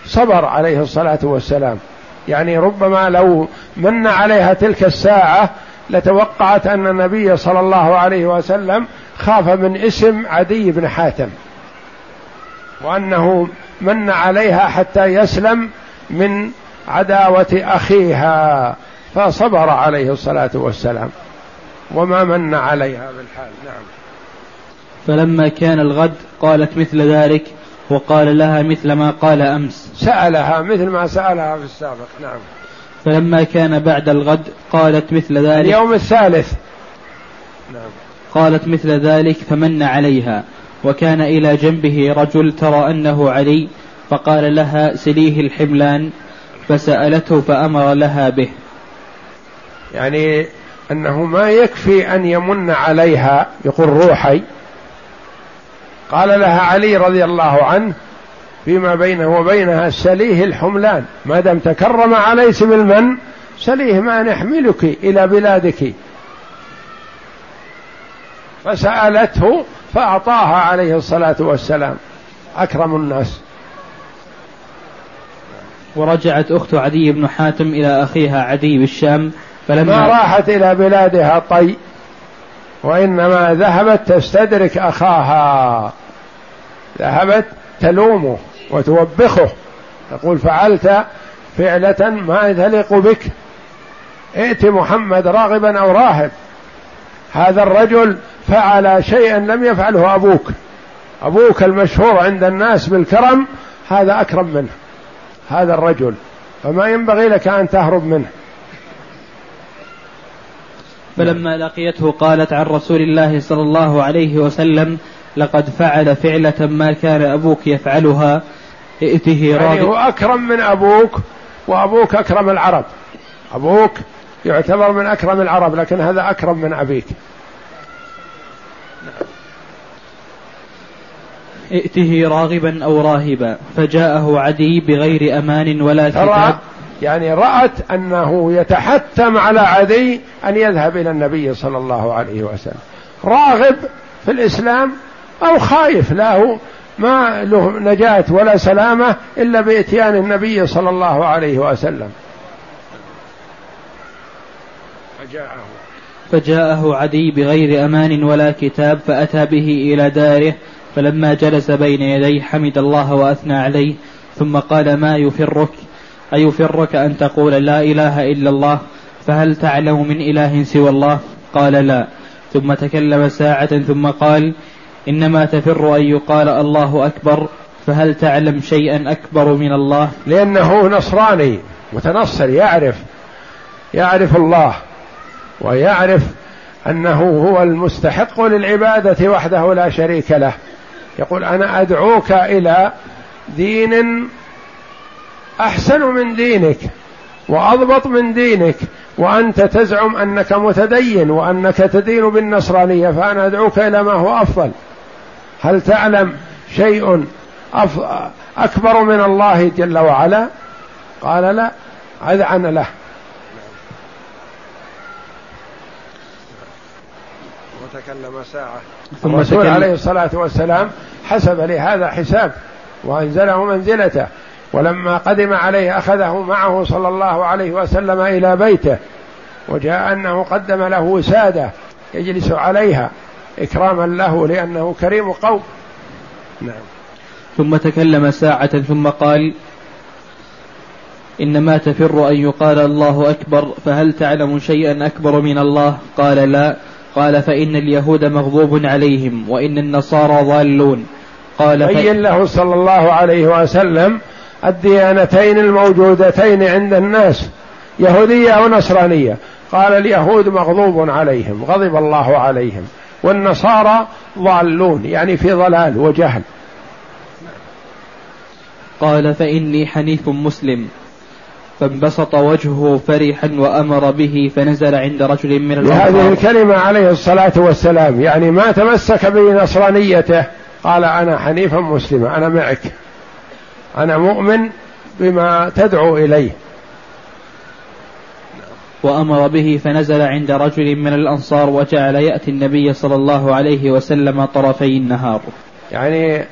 صبر عليه الصلاة والسلام. يعني ربما لو من عليها تلك الساعة لتوقعت أن النبي صلى الله عليه وسلم خاف من اسم عدي بن حاتم. وأنه من عليها حتى يسلم من عداوة أخيها فصبر عليه الصلاة والسلام. وما من عليها بالحال. نعم. فلما كان الغد قالت مثل ذلك وقال لها مثل ما قال أمس. سألها مثل ما سألها في السابق نعم. فلما كان بعد الغد قالت مثل ذلك. اليوم الثالث. نعم. قالت مثل ذلك فمن عليها. وكان إلى جنبه رجل ترى أنه علي فقال لها سليه الحملان فسألته فأمر لها به. يعني أنه ما يكفي أن يمن عليها يقول روحي قال لها علي رضي الله عنه فيما بينه وبينها سليه الحملان. ما دام تكرم عليك بالمن سليه ما نحملك إلى بلادك. فسألته فأعطاها عليه الصلاة والسلام. أكرم الناس. ورجعت أخت عدي بن حاتم إلى أخيها عدي بالشام فلما ما راحت إلى بلادها طي وإنما ذهبت تستدرك أخاها. ذهبت تلومه وتوبخه. تقول فعلت فعلة ما تليق بك. ائت محمد راغبا أو راهب. هذا الرجل فعل شيئا لم يفعله أبوك. أبوك المشهور عند الناس بالكرم هذا أكرم منه. هذا الرجل. فما ينبغي لك أن تهرب منه. فلما لقيته قالت عن رسول الله صلى الله عليه وسلم لقد فعل فعلة ما كان أبوك يفعلها ائته راضي. يعني هو أكرم من أبوك وأبوك أكرم العرب. أبوك يعتبر من أكرم العرب لكن هذا أكرم من أبيك. ائته راغبا أو راهبا فجاءه عدي بغير أمان ولا كتاب. يعني رأت أنه يتحتم على عدي أن يذهب إلى النبي صلى الله عليه وسلم. راغب في الإسلام أو خايف له ما له نجاة ولا سلامة إلا بإتيان النبي صلى الله عليه وسلم. فجاءه. فجاءه عدي بغير أمان ولا كتاب فأتى به إلى داره فلما جلس بين يديه حمد الله وأثنى عليه ثم قال ما يفرك؟ أيفرك أن تقول لا إله إلا الله؟ فهل تعلم من إله سوى الله؟ قال لا. ثم تكلم ساعة ثم قال إنما تفر أن يقال الله أكبر فهل تعلم شيئا أكبر من الله؟ لأنه نصراني متنصر يعرف يعرف الله ويعرف أنه هو المستحق للعبادة وحده لا شريك له. يقول أنا أدعوك إلى دين أحسن من دينك وأضبط من دينك وأنت تزعم أنك متدين وأنك تدين بالنصرانية فأنا أدعوك إلى ما هو أفضل. هل تعلم شيء أكبر من الله جل وعلا؟ قال لا أذعن له. وتكلم ساعة. ثم الرسول عليه الصلاة والسلام حسب لهذا حساب وأنزله منزلته. ولما قدم عليه أخذه معه صلى الله عليه وسلم إلى بيته وجاء أنه قدم له وسادة يجلس عليها إكراما له لأنه كريم قوم. نعم. ثم تكلم ساعة ثم قال إنما تفر أن يقال الله أكبر فهل تعلم شيئا أكبر من الله؟ قال لا. قال فإن اليهود مغضوب عليهم وإن النصارى ضالون. قال بين له صلى الله عليه وسلم الديانتين الموجودتين عند الناس يهودية ونصرانية قال اليهود مغضوب عليهم غضب الله عليهم والنصارى ضالون يعني في ضلال وجهل. قال فإني حنيف مسلم. فانبسط وجهه فرحا وأمر به فنزل عند رجل من الأنصار. هذه الكلمة عليه الصلاة والسلام يعني ما تمسك بنصرانيته قال أنا حنيفا مسلما أنا معك. أنا مؤمن بما تدعو إليه. وأمر به فنزل عند رجل من الأنصار وجعل يأتي النبي صلى الله عليه وسلم طرفي النهار. يعني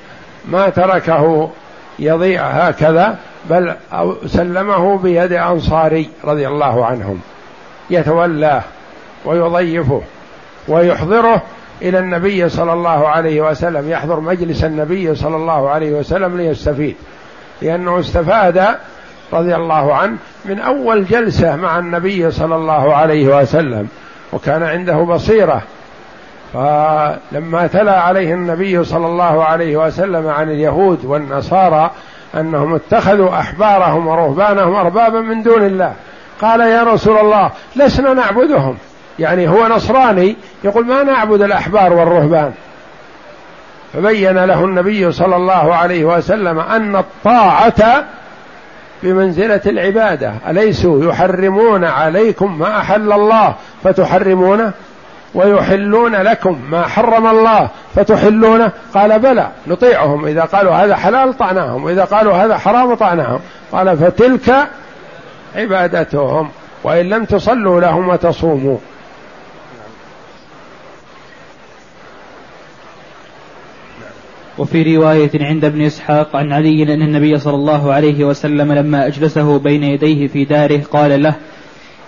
ما تركه يضيع هكذا بل سلمه بيد أنصاري رضي الله عنهم. يتولاه ويضيفه ويحضره إلى النبي صلى الله عليه وسلم. يحضر مجلس النبي صلى الله عليه وسلم ليستفيد. لأنه استفاد رضي الله عنه من أول جلسة مع النبي صلى الله عليه وسلم وكان عنده بصيرة. فلما تلا عليه النبي صلى الله عليه وسلم عن اليهود والنصارى أنهم اتخذوا أحبارهم ورهبانهم أربابا من دون الله قال يا رسول الله لسنا نعبدهم. يعني هو نصراني يقول ما نعبد الأحبار والرهبان؟ فبين له النبي صلى الله عليه وسلم أن الطاعة بمنزلة العبادة. أليسوا يحرمون عليكم ما أحل الله؟ فتحرمونه ويحلون لكم ما حرم الله. فتحلونه قال بلى نطيعهم. إذا قالوا هذا حلال طعناهم وإذا قالوا هذا حرام طعناهم. قال فتلك عبادتهم وإن لم تصلوا لهم وتصوموا. وفي رواية عند ابن إسحاق عن علي أن النبي صلى الله عليه وسلم لما أجلسه بين يديه في داره قال له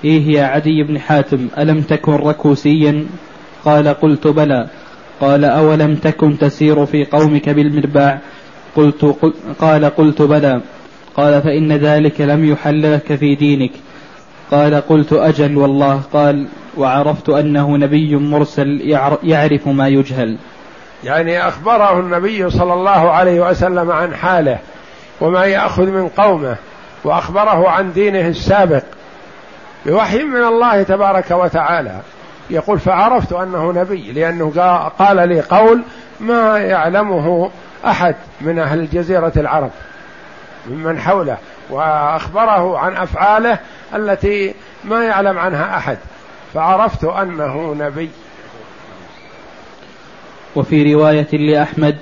إيه يا عدي بن حاتم ألم تكن ركوسيا؟ قال قلت بلى. قال أولم تكن تسير في قومك بالمرباع؟ قلت قل قال قلت بلى. قال فإن ذلك لم يحل لك في دينك. قال قلت أجل والله. قال وعرفت أنه نبي مرسل يعرف ما يجهل. يعني أخبره النبي صلى الله عليه وسلم عن حاله وما يأخذ من قومه وأخبره عن دينه السابق بوحي من الله تبارك وتعالى. يقول فعرفت أنه نبي لأنه قال لي قول ما يعلمه أحد من أهل جزيرة العرب ممن حوله وأخبره عن أفعاله التي ما يعلم عنها أحد. فعرفت أنه نبي. وفي رواية لأحمد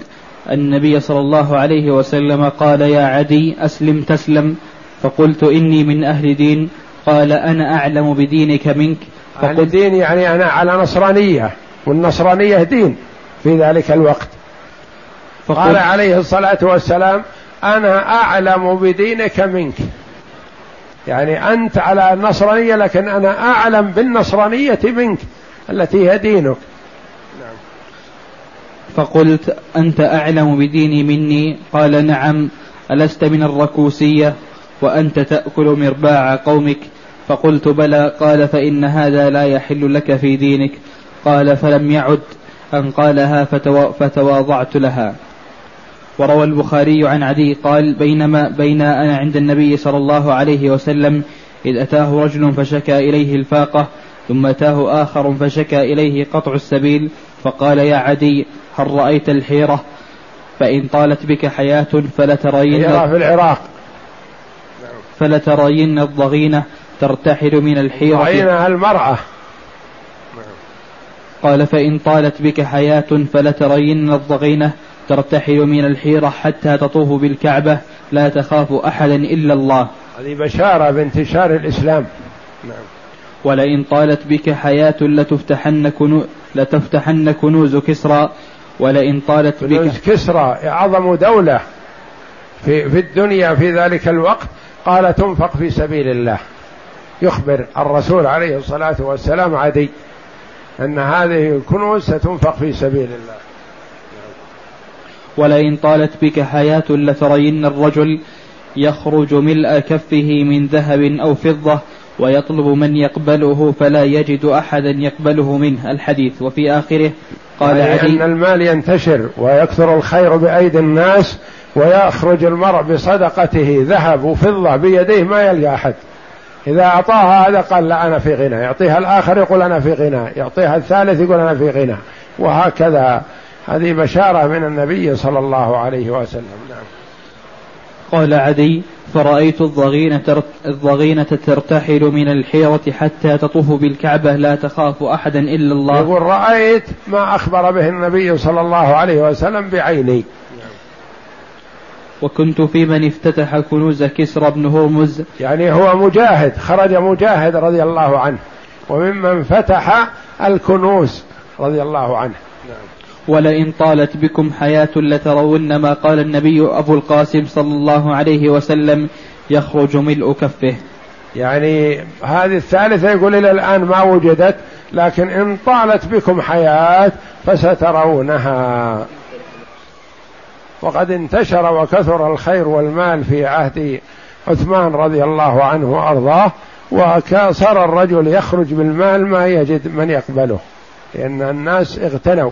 النبي صلى الله عليه وسلم قال يا عدي أسلم تسلم فقلت إني من أهل دين قال أنا أعلم بدينك منك أهل دين يعني أنا على نصرانية والنصرانية دين في ذلك الوقت. قال عليه الصلاة والسلام أنا أعلم بدينك منك. يعني أنت على النصرانية لكن أنا أعلم بالنصرانية منك التي هي دينك. فقلت أنت أعلم بديني مني؟ قال نعم. ألست من الركوسية؟ وأنت تأكل مرباع قومك؟ فقلت بلى. قال فإن هذا لا يحل لك في دينك. قال فلم يعد. أن قالها فتوا فتواضعت لها. وروى البخاري عن عدي قال بينما بين أنا عند النبي صلى الله عليه وسلم إذ أتاه رجل فشكى إليه الفاقة ثم أتاه آخر فشكى إليه قطع السبيل فقال يا عدي هل رأيت الحيرة فإن طالت بك حياة فلترين في العراق. فلترين الظعينة ترتحل من الحيرة. ظعينة المرأة. قال فإن طالت بك حياة فلترين الظعينة ترتحل من الحيرة حتى تطوف بالكعبة. لا تخاف أحدا إلا الله. هذه بشارة بانتشار الإسلام. نعم ولئن طالت بك حياة لتفتحن, كنو لتفتحن كنوز كسرى ولئن طالت بك. كسرى أعظم دولة في, في الدنيا في ذلك الوقت قال تنفق في سبيل الله. يخبر الرسول عليه الصلاة والسلام عدي أن هذه الكنوز ستنفق في سبيل الله. ولئن طالت بك حياة لترين الرجل يخرج ملء كفه من ذهب أو فضة ويطلب من يقبله فلا يجد أحدا يقبله منه. الحديث. وفي آخره قال يعني علي أن المال ينتشر ويكثر الخير بأيدي الناس ويخرج المرء بصدقته ذهب وفضة بيديه ما يلقى أحد. إذا أعطاها هذا قال لا أنا في غنى. يعطيها الآخر يقول أنا في غنى. يعطيها الثالث يقول أنا في غنى. وهكذا. هذه بشارة من النبي صلى الله عليه وسلم. نعم. قال عدي فرأيت الضغينة, الضغينة ترتحل من الحيرة حتى تطوف بالكعبة لا تخاف أحدا إلا الله. يقول رأيت ما أخبر به النبي صلى الله عليه وسلم بعيني. وكنت في من افتتح كنوز كسرى بن هرمز. يعني هو مجاهد خرج مجاهد رضي الله عنه وممن فتح الكنوز رضي الله عنه. ولئن طالت بكم حياة لترون ما قال النبي أبو القاسم صلى الله عليه وسلم يخرج ملء كفه يعني هذه الثالثة يقول إلى الآن ما وجدت لكن إن طالت بكم حياة فسترونها. وقد انتشر وكثر الخير والمال في عهد عثمان رضي الله عنه وأرضاه وصار الرجل يخرج بالمال ما يجد من يقبله لأن الناس اغتنوا.